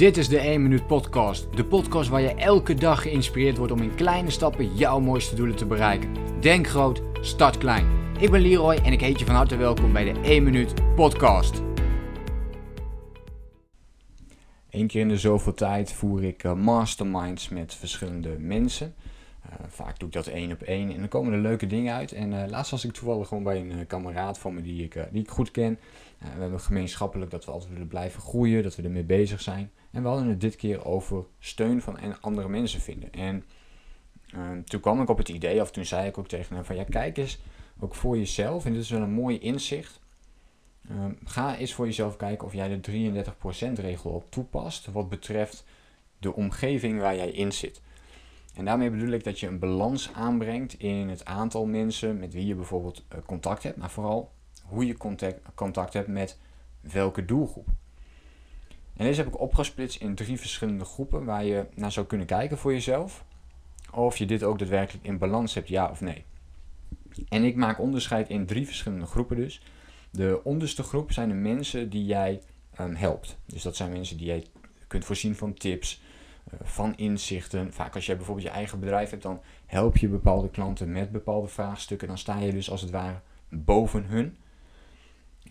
Dit is de 1 Minuut Podcast. De podcast waar je elke dag geïnspireerd wordt om in kleine stappen jouw mooiste doelen te bereiken. Denk groot, start klein. Ik ben Leroy en ik heet je van harte welkom bij de 1 Minuut Podcast. Eén keer in de zoveel tijd voer ik uh, masterminds met verschillende mensen. Uh, vaak doe ik dat één op één en dan komen er leuke dingen uit. En uh, laatst was ik toevallig gewoon bij een kameraad van me die ik, die ik goed ken. we hebben gemeenschappelijk dat we altijd willen blijven groeien, dat we ermee bezig zijn. En we hadden het dit keer over steun van andere mensen vinden. En ehm, toen kwam ik op het idee, of toen zei ik ook tegen hem van ja, kijk eens ook voor jezelf, en dit is wel een mooi inzicht. Ehm, ga eens voor jezelf kijken of jij de 33% regel op toepast wat betreft de omgeving waar jij in zit. En daarmee bedoel ik dat je een balans aanbrengt in het aantal mensen met wie je bijvoorbeeld eh, contact hebt, maar vooral hoe je contact, hebt met welke doelgroep. En deze heb ik opgesplitst in drie verschillende groepen waar je naar zou kunnen kijken voor jezelf. Of je dit ook daadwerkelijk in balans hebt, ja of nee. En ik maak onderscheid in drie verschillende groepen dus. De onderste groep zijn de mensen die jij um, helpt. Dus dat zijn mensen die jij kunt voorzien van tips, van inzichten. Vaak als jij bijvoorbeeld je eigen bedrijf hebt, dan help je bepaalde klanten met bepaalde vraagstukken. Dan sta je dus als het ware boven hun.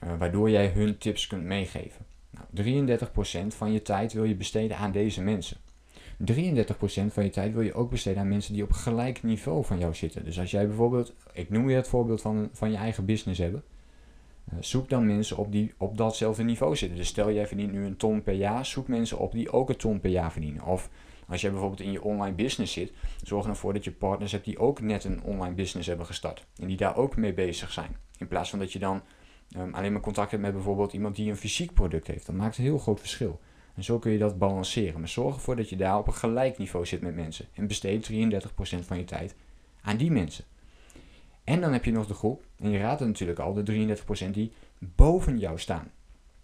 Uh, waardoor jij hun tips kunt meegeven. Nou, 33% van je tijd wil je besteden aan deze mensen. 33% van je tijd wil je ook besteden aan mensen die op gelijk niveau van jou zitten. Dus als jij bijvoorbeeld, ik noem weer het voorbeeld van, van je eigen business hebben. Uh, zoek dan mensen op die op datzelfde niveau zitten. Dus stel jij verdient nu een ton per jaar, zoek mensen op die ook een ton per jaar verdienen. Of als jij bijvoorbeeld in je online business zit, zorg ervoor dat je partners hebt die ook net een online business hebben gestart. En die daar ook mee bezig zijn. In plaats van dat je dan um, alleen maar contact hebt met bijvoorbeeld iemand die een fysiek product heeft. Dat maakt een heel groot verschil. En zo kun je dat balanceren. Maar zorg ervoor dat je daar op een gelijk niveau zit met mensen. En besteed 33% van je tijd aan die mensen. En dan heb je nog de groep, en je raadt het natuurlijk al, de 33% die boven jou staan.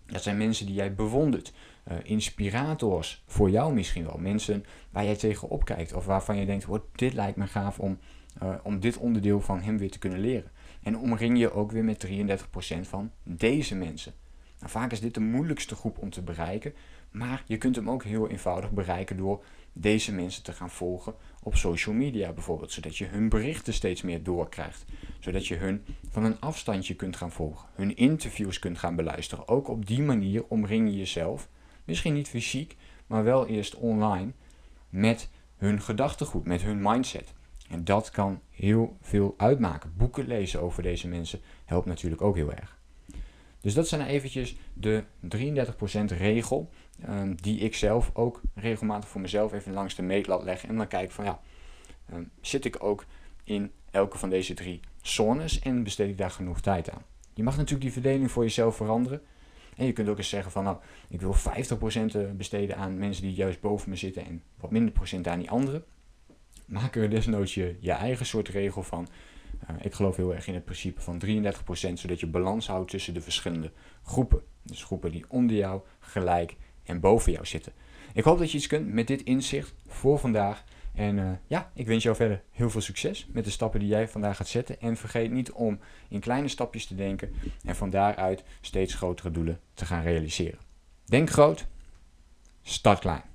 Dat zijn mensen die jij bewondert. Uh, inspirators voor jou misschien wel. Mensen waar jij tegenop kijkt. Of waarvan je denkt, dit lijkt me gaaf om, uh, om dit onderdeel van hem weer te kunnen leren. En omring je ook weer met 33% van deze mensen. Nou, vaak is dit de moeilijkste groep om te bereiken, maar je kunt hem ook heel eenvoudig bereiken door deze mensen te gaan volgen op social media bijvoorbeeld, zodat je hun berichten steeds meer doorkrijgt, zodat je hun van een afstandje kunt gaan volgen, hun interviews kunt gaan beluisteren. Ook op die manier omring je jezelf, misschien niet fysiek, maar wel eerst online, met hun gedachtegoed, met hun mindset. En dat kan heel veel uitmaken. Boeken lezen over deze mensen helpt natuurlijk ook heel erg. Dus dat zijn eventjes de 33% regel um, die ik zelf ook regelmatig voor mezelf even langs de meetlat leg. En dan kijk van ja, um, zit ik ook in elke van deze drie zones en besteed ik daar genoeg tijd aan. Je mag natuurlijk die verdeling voor jezelf veranderen. En je kunt ook eens zeggen van nou, ik wil 50% eh, besteden aan mensen die juist boven me zitten en wat minder procent aan die anderen maak er desnoods je, je eigen soort regel van. Uh, ik geloof heel erg in het principe van 33%, zodat je balans houdt tussen de verschillende groepen. Dus groepen die onder jou, gelijk en boven jou zitten. Ik hoop dat je iets kunt met dit inzicht voor vandaag. En uh, ja, ik wens jou verder heel veel succes met de stappen die jij vandaag gaat zetten. En vergeet niet om in kleine stapjes te denken en van daaruit steeds grotere doelen te gaan realiseren. Denk groot, start klein.